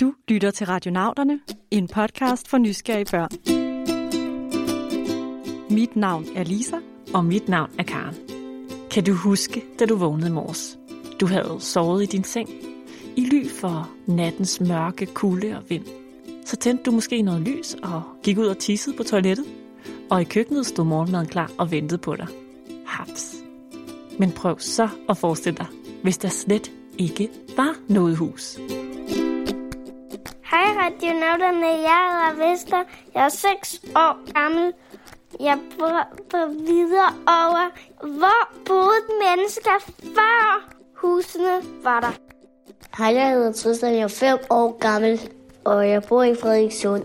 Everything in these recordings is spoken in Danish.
Du lytter til Radionauterne, en podcast for nysgerrige børn. Mit navn er Lisa. Og mit navn er Karen. Kan du huske, da du vågnede i morges? Du havde sovet i din seng. I ly for nattens mørke, kulde og vind. Så tændte du måske noget lys og gik ud og tissede på toilettet. Og i køkkenet stod morgenmaden klar og ventede på dig. Haps. Men prøv så at forestille dig, hvis der slet ikke var noget hus. Radionauterne, jeg hedder Vester. Jeg er 6 år gammel. Jeg bor på videre over, hvor boede mennesker før husene var der. Hej, jeg hedder Tristan. Jeg er 5 år gammel, og jeg bor i Frederikssund.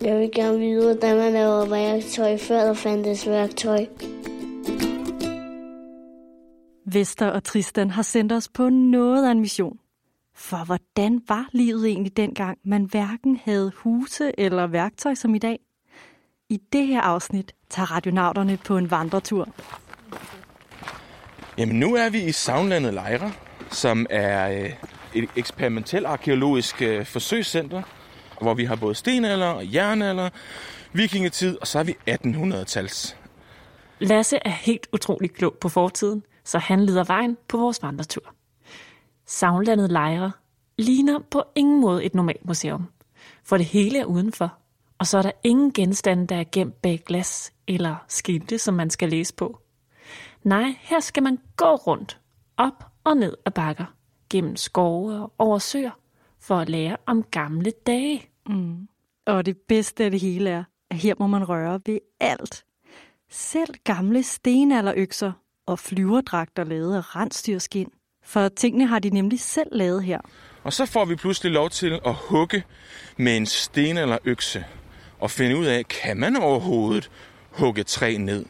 Jeg vil gerne vide, hvordan man laver værktøj, før der fandtes værktøj. Vester og Tristan har sendt os på noget af en mission. For hvordan var livet egentlig dengang, man hverken havde huse eller værktøj som i dag? I det her afsnit tager radionauterne på en vandretur. Jamen nu er vi i Savnlandet Lejre, som er øh, et eksperimentel arkeologisk øh, forsøgscenter, hvor vi har både stenalder og jernalder, vikingetid, og så er vi 1800-tals. Lasse er helt utrolig klog på fortiden, så han leder vejen på vores vandretur. Savnlandet Lejre ligner på ingen måde et normalt museum, for det hele er udenfor, og så er der ingen genstande, der er gemt bag glas eller skilte, som man skal læse på. Nej, her skal man gå rundt, op og ned ad bakker, gennem skove og over søer, for at lære om gamle dage. Mm. Og det bedste af det hele er, at her må man røre ved alt. Selv gamle stenalderøkser og flyverdragter lavet af rensdyrskin. For tingene har de nemlig selv lavet her. Og så får vi pludselig lov til at hugge med en sten eller økse og finde ud af, kan man overhovedet hugge træ ned?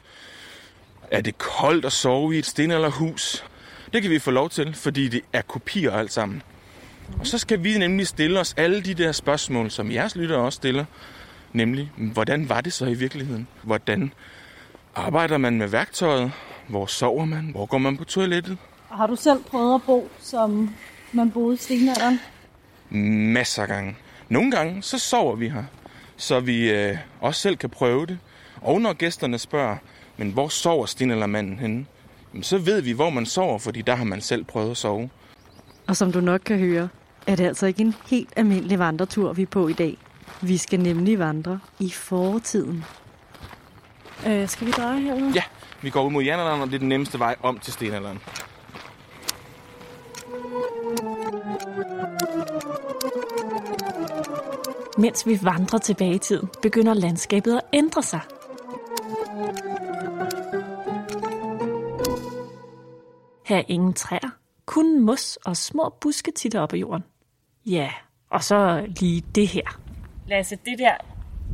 Er det koldt at sove i et sten eller hus? Det kan vi få lov til, fordi det er kopier alt sammen. Og så skal vi nemlig stille os alle de der spørgsmål, som jeres lyttere også stiller. Nemlig, hvordan var det så i virkeligheden? Hvordan arbejder man med værktøjet? Hvor sover man? Hvor går man på toilettet? Har du selv prøvet at bo, som man boede i stenalderen? Masser af gange. Nogle gange, så sover vi her, så vi øh, også selv kan prøve det. Og når gæsterne spørger, men hvor sover stenaldermanden henne? Jamen, så ved vi, hvor man sover, fordi der har man selv prøvet at sove. Og som du nok kan høre, er det altså ikke en helt almindelig vandretur, vi er på i dag. Vi skal nemlig vandre i fortiden. Øh, skal vi dreje herude? Ja, vi går ud mod jernalderen, og det er den nemmeste vej om til stenalderen. Mens vi vandrer tilbage i tiden, begynder landskabet at ændre sig. Her er ingen træer, kun mos og små buske titter op af jorden. Ja, og så lige det her. Lasse, det der,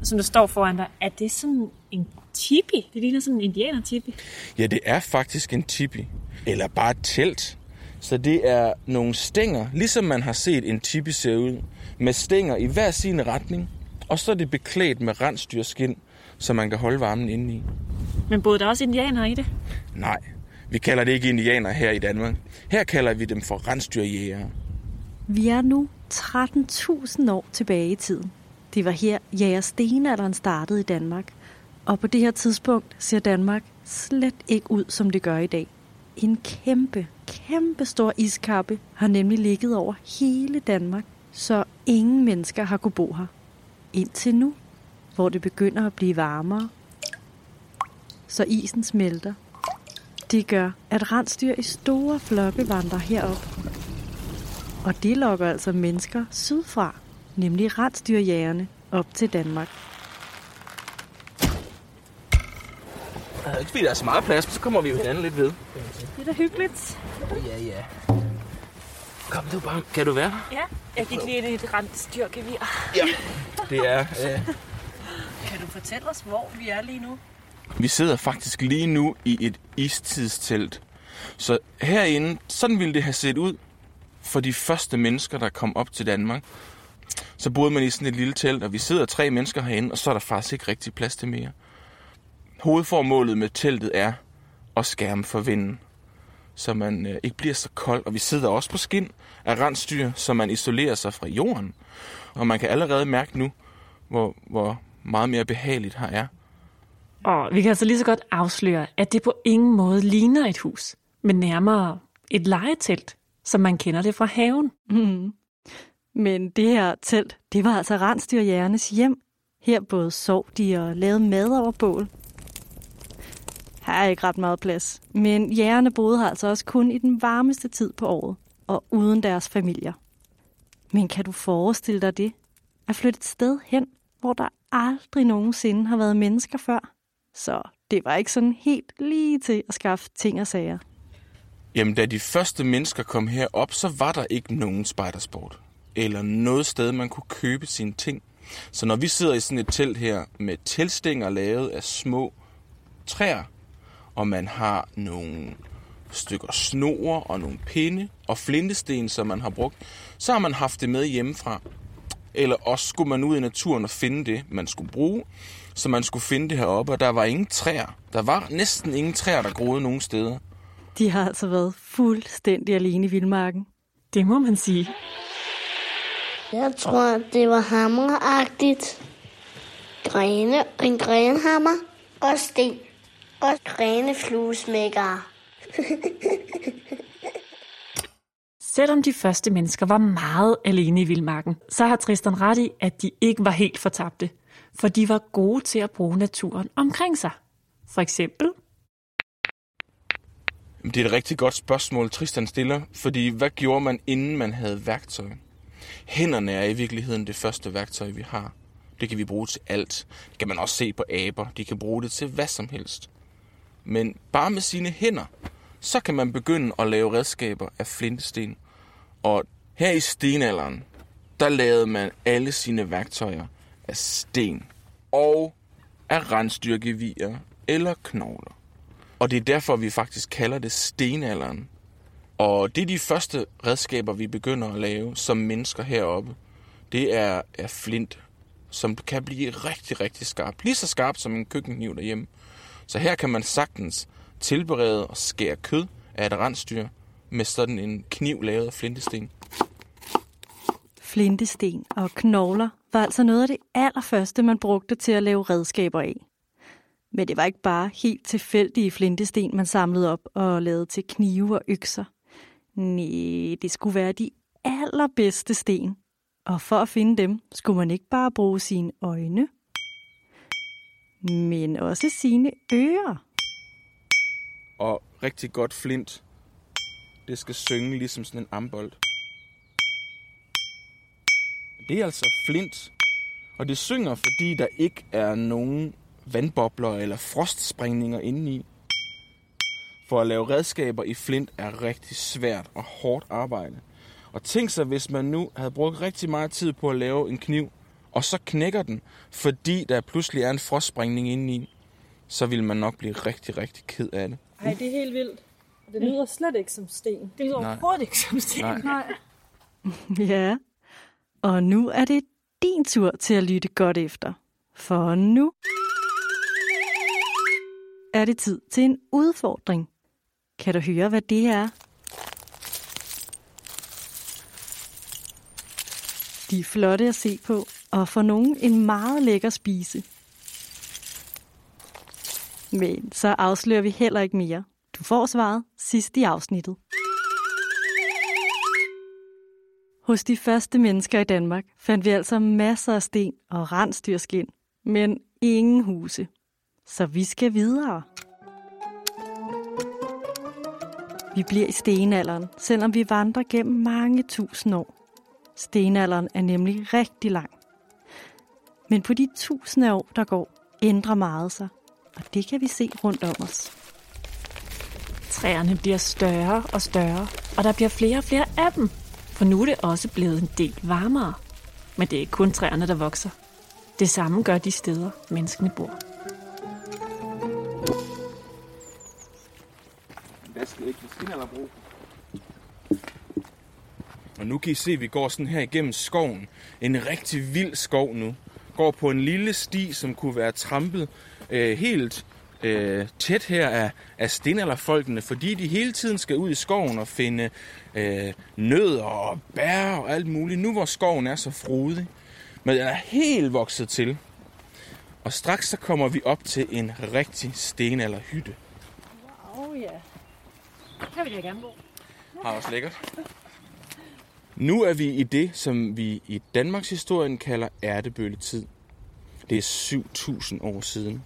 som der står foran dig, er det sådan en tipi? Det ligner sådan en indianer-tipi. Ja, det er faktisk en tipi. Eller bare et telt. Så det er nogle stænger, ligesom man har set en tipi se ud, med stænger i hver sin retning. Og så er det beklædt med rensdyrskin, så man kan holde varmen inde i. Men boede der også indianere i det? Nej, vi kalder det ikke indianer her i Danmark. Her kalder vi dem for rensdyrjægere. Vi er nu 13.000 år tilbage i tiden. Det var her, jæger stenalderen startede i Danmark. Og på det her tidspunkt ser Danmark slet ikke ud, som det gør i dag. En kæmpe, kæmpe stor iskappe har nemlig ligget over hele Danmark, så ingen mennesker har kunne bo her. Indtil nu, hvor det begynder at blive varmere, så isen smelter. Det gør, at rensdyr i store flokke vandrer herop. Og det lokker altså mennesker sydfra, nemlig rensdyrjægerne, op til Danmark. Ikke fordi, der er så meget plads, men så kommer vi jo hinanden lidt ved. Det er da hyggeligt. Ja, ja. Kom du bare. Kan du være her? Ja, jeg gik lige ind i et rensdyrgevir. Ja. Det er... Øh, Kan du fortælle os, hvor vi er lige nu? vi sidder faktisk lige nu i et istidstelt. Så herinde, sådan ville det have set ud for de første mennesker, der kom op til Danmark. Så boede man i sådan et lille telt, og vi sidder tre mennesker herinde, og så er der faktisk ikke rigtig plads til mere. Hovedformålet med teltet er at skærme for vinden. så man øh, ikke bliver så kold. Og vi sidder også på skin af rensdyr, så man isolerer sig fra jorden. Og man kan allerede mærke nu, hvor, hvor meget mere behageligt her er. Og vi kan altså lige så godt afsløre, at det på ingen måde ligner et hus, men nærmere et legetelt, som man kender det fra haven. Mm. Men det her telt, det var altså rensdyrjægernes hjem. Her både sov de og lavede mad over bål. Her er ikke ret meget plads, men jægerne boede her altså også kun i den varmeste tid på året, og uden deres familier. Men kan du forestille dig det? At flytte et sted hen, hvor der aldrig nogensinde har været mennesker før? Så det var ikke sådan helt lige til at skaffe ting og sager. Jamen, da de første mennesker kom herop, så var der ikke nogen spejdersport. Eller noget sted, man kunne købe sine ting. Så når vi sidder i sådan et telt her med telstænger lavet af små træer, og man har nogle stykker snor og nogle pinde og flintesten, som man har brugt, så har man haft det med hjemmefra. Eller også skulle man ud i naturen og finde det, man skulle bruge. Så man skulle finde det heroppe, og der var ingen træer. Der var næsten ingen træer, der groede nogen steder. De har altså været fuldstændig alene i vildmarken. Det må man sige. Jeg tror, det var hammeragtigt. Grene, en grenhammer og sten. Og grene fluesmækkere. Selvom de første mennesker var meget alene i vildmarken, så har Tristan ret i, at de ikke var helt fortabte, for de var gode til at bruge naturen omkring sig. For eksempel Det er et rigtig godt spørgsmål, Tristan stiller, fordi hvad gjorde man, inden man havde værktøj? Hænderne er i virkeligheden det første værktøj, vi har. Det kan vi bruge til alt. Det kan man også se på aber. De kan bruge det til hvad som helst. Men bare med sine hænder, så kan man begynde at lave redskaber af flintesten. Og her i stenalderen, der lavede man alle sine værktøjer af sten og af rensdyrgevier eller knogler. Og det er derfor, vi faktisk kalder det stenalderen. Og det er de første redskaber, vi begynder at lave som mennesker heroppe. Det er, er flint, som kan blive rigtig, rigtig skarp. Lige så skarp som en køkkenkniv derhjemme. Så her kan man sagtens tilberede og skære kød af et rensdyr med sådan en kniv lavet af flintesten. Flintesten og knogler var altså noget af det allerførste, man brugte til at lave redskaber af. Men det var ikke bare helt tilfældige flintesten, man samlede op og lavede til knive og økser. Nej, det skulle være de allerbedste sten. Og for at finde dem, skulle man ikke bare bruge sine øjne, men også sine ører. Og rigtig godt flint. Det skal synge ligesom sådan en ambold. Det er altså flint. Og det synger, fordi der ikke er nogen vandbobler eller frostsprængninger indeni. For at lave redskaber i flint er rigtig svært og hårdt arbejde. Og tænk sig, hvis man nu havde brugt rigtig meget tid på at lave en kniv, og så knækker den, fordi der pludselig er en frostsprængning indeni, så vil man nok blive rigtig, rigtig ked af det. Ej, det er helt vildt. Det lyder slet ikke som sten. det lyder Nej. overhovedet ikke som sten. Nej. Nej. Ja, og nu er det din tur til at lytte godt efter. For nu er det tid til en udfordring. Kan du høre, hvad det er? De er flotte at se på, og for nogen en meget lækker spise. Men så afslører vi heller ikke mere. Du får svaret sidst i afsnittet. Hos de første mennesker i Danmark fandt vi altså masser af sten og rensdyrskin, men ingen huse. Så vi skal videre. Vi bliver i stenalderen, selvom vi vandrer gennem mange tusind år. Stenalderen er nemlig rigtig lang. Men på de tusinde år, der går, ændrer meget sig. Og det kan vi se rundt om os. Træerne bliver større og større, og der bliver flere og flere af dem. For nu er det også blevet en del varmere. Men det er ikke kun træerne, der vokser. Det samme gør de steder, menneskene bor. Og nu kan I se, at vi går sådan her igennem skoven. En rigtig vild skov nu. Går på en lille sti, som kunne være trampet øh, helt øh, tæt her af, af stenalderfolkene, fordi de hele tiden skal ud i skoven og finde øh, nødder og bær og alt muligt. Nu hvor skoven er så frodig, men den er helt vokset til. Og straks så kommer vi op til en rigtig stenalderhytte. Åh oh, ja. Her vil jeg gerne bo. Har også lækkert. Nu er vi i det, som vi i Danmarks historien kalder ærtebølletid. Det er 7.000 år siden.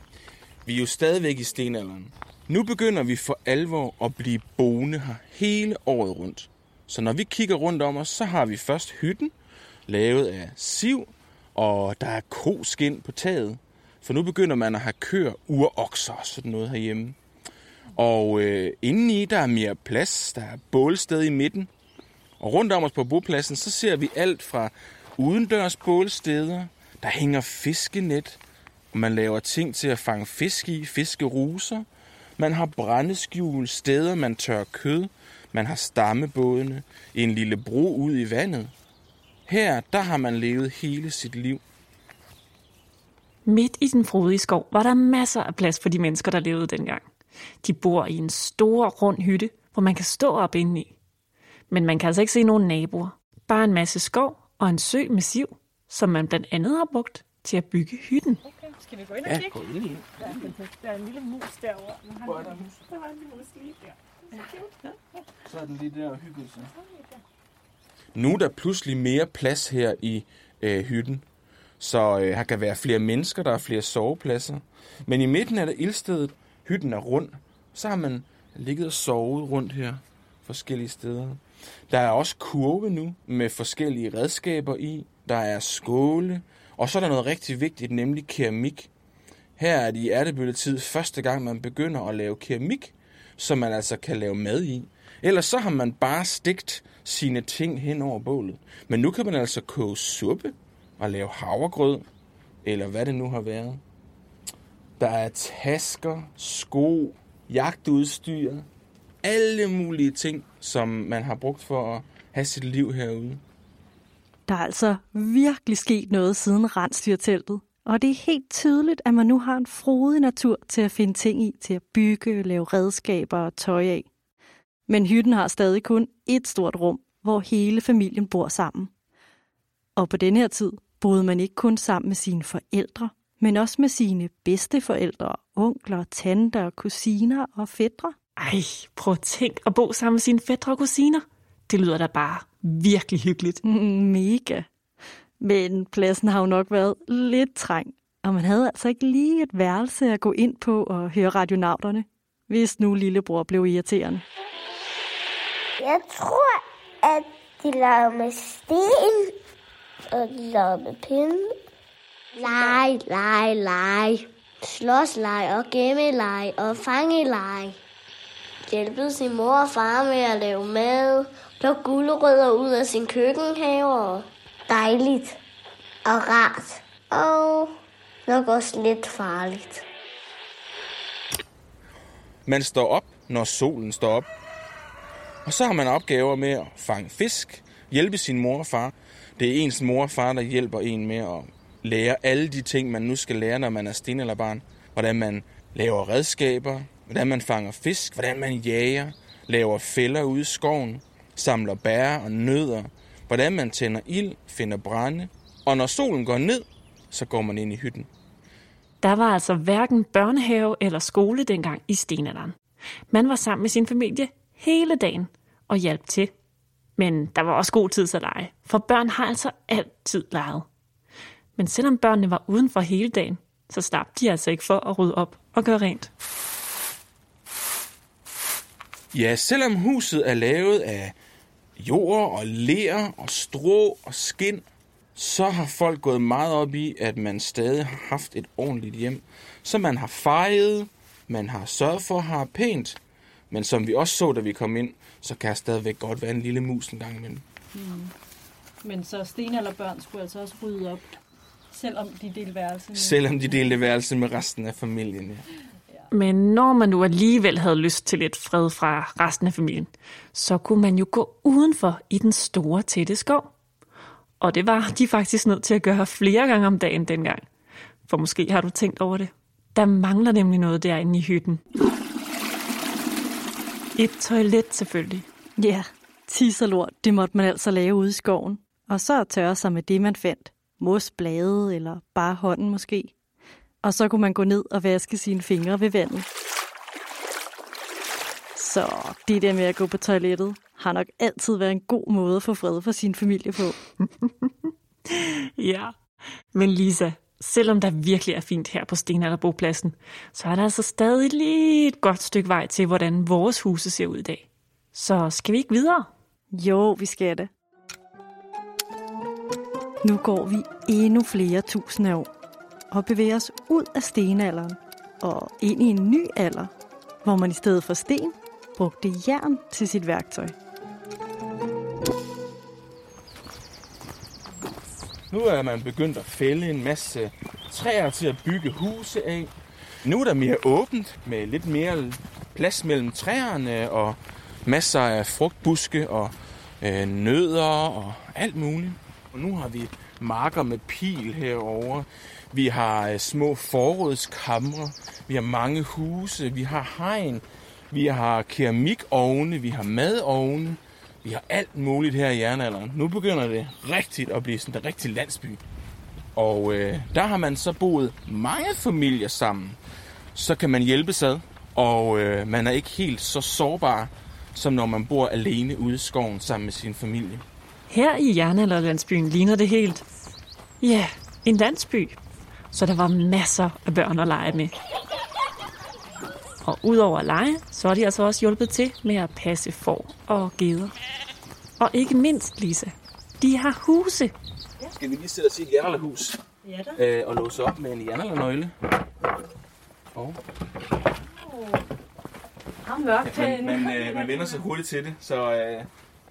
Vi er jo stadigvæk i stenalderen. Nu begynder vi for alvor at blive boende her hele året rundt. Så når vi kigger rundt om os, så har vi først hytten, lavet af siv, og der er koskin på taget. For nu begynder man at have køer, urokser og sådan noget herhjemme. Og øh, indeni der er mere plads, der er bålsted i midten. Og rundt om os på bopladsen, så ser vi alt fra udendørs bålsteder, der hænger fiskenet, og man laver ting til at fange fisk i, fiskeruser. Man har brændeskjul, steder man tør kød. Man har stammebådene, en lille bro ud i vandet. Her, der har man levet hele sit liv. Midt i den frodige skov var der masser af plads for de mennesker, der levede dengang. De bor i en stor, rund hytte, hvor man kan stå op indeni. Men man kan altså ikke se nogen naboer. Bare en masse skov og en sø med siv, som man blandt andet har brugt til at bygge hytten. Okay, skal vi gå ind og kigge? gå ind i. Der er, der er en lille mus derovre. Men han, Hvor er der en mus? Der var en lille mus lige der. Så er den lige der hygget sig. Nu er der pludselig mere plads her i øh, hytten. Så øh, her kan være flere mennesker, der er flere sovepladser. Men i midten er der ildstedet. Hytten er rund. Så har man ligget og sovet rundt her forskellige steder. Der er også kurve nu med forskellige redskaber i. Der er skåle. Og så er der noget rigtig vigtigt, nemlig keramik. Her er det i ærtebølletid første gang, man begynder at lave keramik, som man altså kan lave mad i. Ellers så har man bare stigt sine ting hen over bålet. Men nu kan man altså koge suppe og lave havregrød, eller hvad det nu har været. Der er tasker, sko, jagtudstyr, alle mulige ting, som man har brugt for at have sit liv herude. Der er altså virkelig sket noget siden rensdyrteltet. Og det er helt tydeligt, at man nu har en frodig natur til at finde ting i, til at bygge, lave redskaber og tøj af. Men hytten har stadig kun et stort rum, hvor hele familien bor sammen. Og på den her tid boede man ikke kun sammen med sine forældre, men også med sine bedsteforældre, onkler, tanter, kusiner og fædre. Ej, prøv at tænk at bo sammen med sine fædre og kusiner. Det lyder da bare virkelig hyggeligt. Mega. Men pladsen har jo nok været lidt trængt, og man havde altså ikke lige et værelse at gå ind på og høre radionauterne, hvis nu lillebror blev irriterende. Jeg tror, at de laver med sten, og de laver med pinde. Leg, leg, leg. Slåsleg og gemmeleg og fangeleg. Hjælpede sin mor og far med at lave mad. Plukke gulerødder ud af sin køkkenhave. Og Dejligt og rart. Og nok også lidt farligt. Man står op, når solen står op. Og så har man opgaver med at fange fisk, hjælpe sin mor og far. Det er ens mor og far, der hjælper en med at lære alle de ting, man nu skal lære, når man er sten eller barn. Hvordan man laver redskaber, hvordan man fanger fisk, hvordan man jager, laver fælder ude i skoven, samler bær og nødder, hvordan man tænder ild, finder brænde. Og når solen går ned, så går man ind i hytten. Der var altså hverken børnehave eller skole dengang i stenalderen. Man var sammen med sin familie hele dagen og hjalp til. Men der var også god tid til at lege, for børn har altså altid leget. Men selvom børnene var uden for hele dagen, så slap de altså ikke for at rydde op og gøre rent. Ja, selvom huset er lavet af jord og ler og strå og skind, så har folk gået meget op i, at man stadig har haft et ordentligt hjem. Så man har fejret, man har sørget for at have pænt, men som vi også så, da vi kom ind, så kan der stadigvæk godt være en lille mus en gang imellem. Men så stenalderbørn skulle altså også rydde op, selvom de delte værelse med. Selvom de delte værelse med resten af familien. Ja. Men når man nu alligevel havde lyst til lidt fred fra resten af familien, så kunne man jo gå udenfor i den store tætte skov. Og det var de faktisk nødt til at gøre flere gange om dagen dengang. For måske har du tænkt over det. Der mangler nemlig noget derinde i hytten. Et toilet selvfølgelig. Ja, yeah. tisserlort, lort, det måtte man altså lave ude i skoven. Og så tørre sig med det, man fandt. Mos, blade eller bare hånden måske. Og så kunne man gå ned og vaske sine fingre ved vandet. Så det der med at gå på toilettet har nok altid været en god måde at få fred for sin familie på. Ja. Men Lisa, selvom der virkelig er fint her på Stenalderbopladsen, så er der altså stadig lige et godt stykke vej til, hvordan vores huse ser ud i dag. Så skal vi ikke videre? Jo, vi skal det. Nu går vi endnu flere tusinde år og bevæge os ud af stenalderen og ind i en ny alder, hvor man i stedet for sten brugte jern til sit værktøj. Nu er man begyndt at fælde en masse træer til at bygge huse af. Nu er der mere åbent med lidt mere plads mellem træerne og masser af frugtbuske og øh, nødder og alt muligt. Og nu har vi marker med pil herover. Vi har øh, små forrådskamre. Vi har mange huse. Vi har hegn. Vi har keramikovne. Vi har madovne. Vi har alt muligt her i jernalderen. Nu begynder det rigtigt at blive sådan en rigtig landsby. Og øh, der har man så boet mange familier sammen. Så kan man hjælpe ad, og øh, man er ikke helt så sårbar, som når man bor alene ude i skoven sammen med sin familie. Her i jernalderlandsbyen ligner det helt, ja, en landsby. Så der var masser af børn at lege med. Og udover at lege, så har de altså også hjulpet til med at passe får og geder. Og ikke mindst, Lisa, de har huse. Skal vi lige sætte os i et jernalderhus Ja da. øh, og låse op med en jernaldernøgle? Og Har mørkt man, man, øh, man vender sig hurtigt til det. Så øh,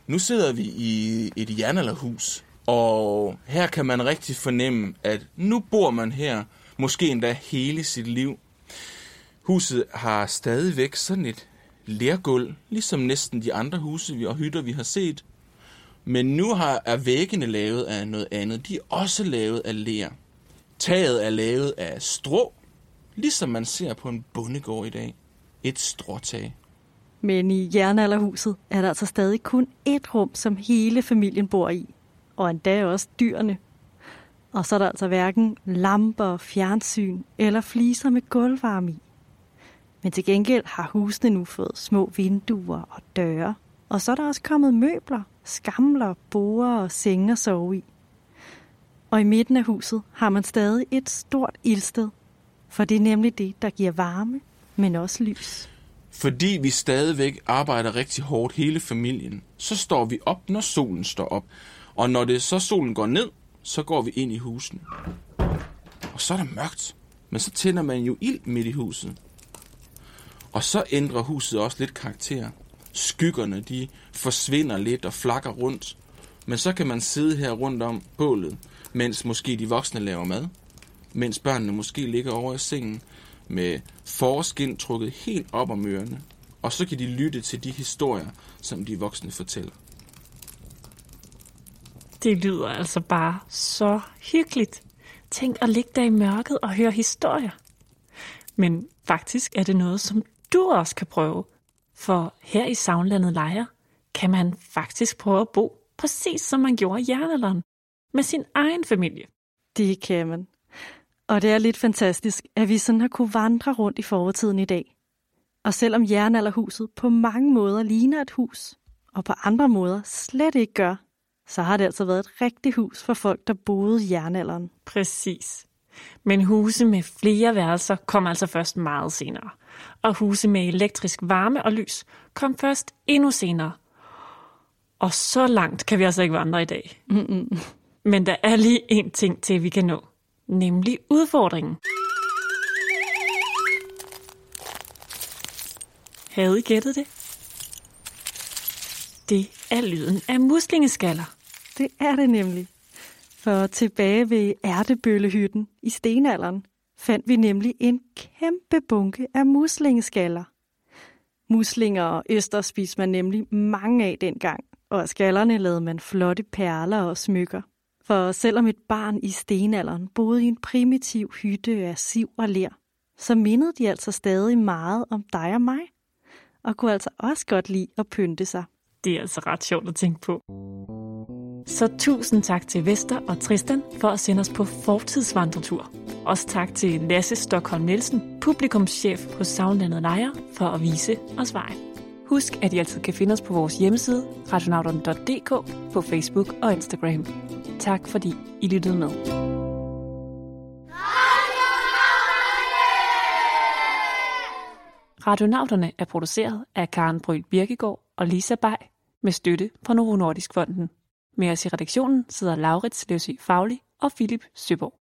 nu sidder vi i et jernalderhus, og her kan man rigtig fornemme, at nu bor man her, måske endda hele sit liv. Huset har stadigvæk sådan et lærgulv, ligesom næsten de andre huse vi- og hytter, vi har set. Men nu har, er væggene lavet af noget andet. De er også lavet af ler. Taget er lavet af strå, ligesom man ser på en bondegård i dag. Et stråtag. Men i jernalderhuset er der altså stadig kun ét rum, som hele familien bor i. Og endda også dyrene. Og så er der altså hverken lamper, fjernsyn eller fliser med gulvvarme i. Men til gengæld har husene nu fået små vinduer og døre. Og så er der også kommet møbler, skamler, borer og senge at sove i. Og i midten af huset har man stadig et stort ildsted. For det er nemlig det, der giver varme, men også lys. Fordi vi stadigvæk arbejder rigtig hårdt hele familien, så står vi op, når solen står op. Og når det så solen går ned, så går vi ind i husene. Og så er der mørkt. Men så tænder man jo ild midt i huset. Og så ændrer huset også lidt karakter. Skyggerne, de forsvinder lidt og flakker rundt. Men så kan man sidde her rundt om bålet, mens måske de voksne laver mad. Mens børnene måske ligger over i sengen med forskin trukket helt op om ørerne. Og så kan de lytte til de historier, som de voksne fortæller. Det lyder altså bare så hyggeligt. Tænk at ligge der i mørket og høre historier. Men faktisk er det noget, som du også kan prøve. For her i Savnlandet Lejre kan man faktisk prøve at bo præcis som man gjorde i jernalderen. Med sin egen familie. Det kan man. Og det er lidt fantastisk, at vi sådan har kunne vandre rundt i fortiden i dag. Og selvom jernalderhuset på mange måder ligner et hus, og på andre måder slet ikke gør, så har det altså været et rigtigt hus for folk, der boede i jernalderen. Præcis. Men huse med flere værelser kom altså først meget senere. Og huse med elektrisk varme og lys kom først endnu senere. Og så langt kan vi altså ikke vandre i dag. Mm-mm. Men der er lige en ting til, vi kan nå. Nemlig udfordringen. Havde I gættet det? Det er lyden af muslingeskaller. Det er det nemlig. For tilbage ved ærtebøllehytten i stenalderen fandt vi nemlig en kæmpe bunke af muslingeskaller. Muslinger og øster spiste man nemlig mange af dengang, og af skallerne lavede man flotte perler og smykker. For selvom et barn i stenalderen boede i en primitiv hytte af siv og ler, så mindede de altså stadig meget om dig og mig, og kunne altså også godt lide at pynte sig. Det er altså ret sjovt at tænke på. Så tusind tak til Vester og Tristan for at sende os på fortidsvandretur. Også tak til Lasse Stockholm Nielsen, publikumschef på Savnlandet Lejre, for at vise os vejen. Husk, at I altid kan finde os på vores hjemmeside, radionauterne.dk, på Facebook og Instagram. Tak fordi I lyttede med. Radionauterne er produceret af Karen Bryl Birkegaard og Lisa Bay med støtte fra Novo Nordisk Fonden. Med os i redaktionen sidder Laurits Løsø Fagli og Philip Søborg.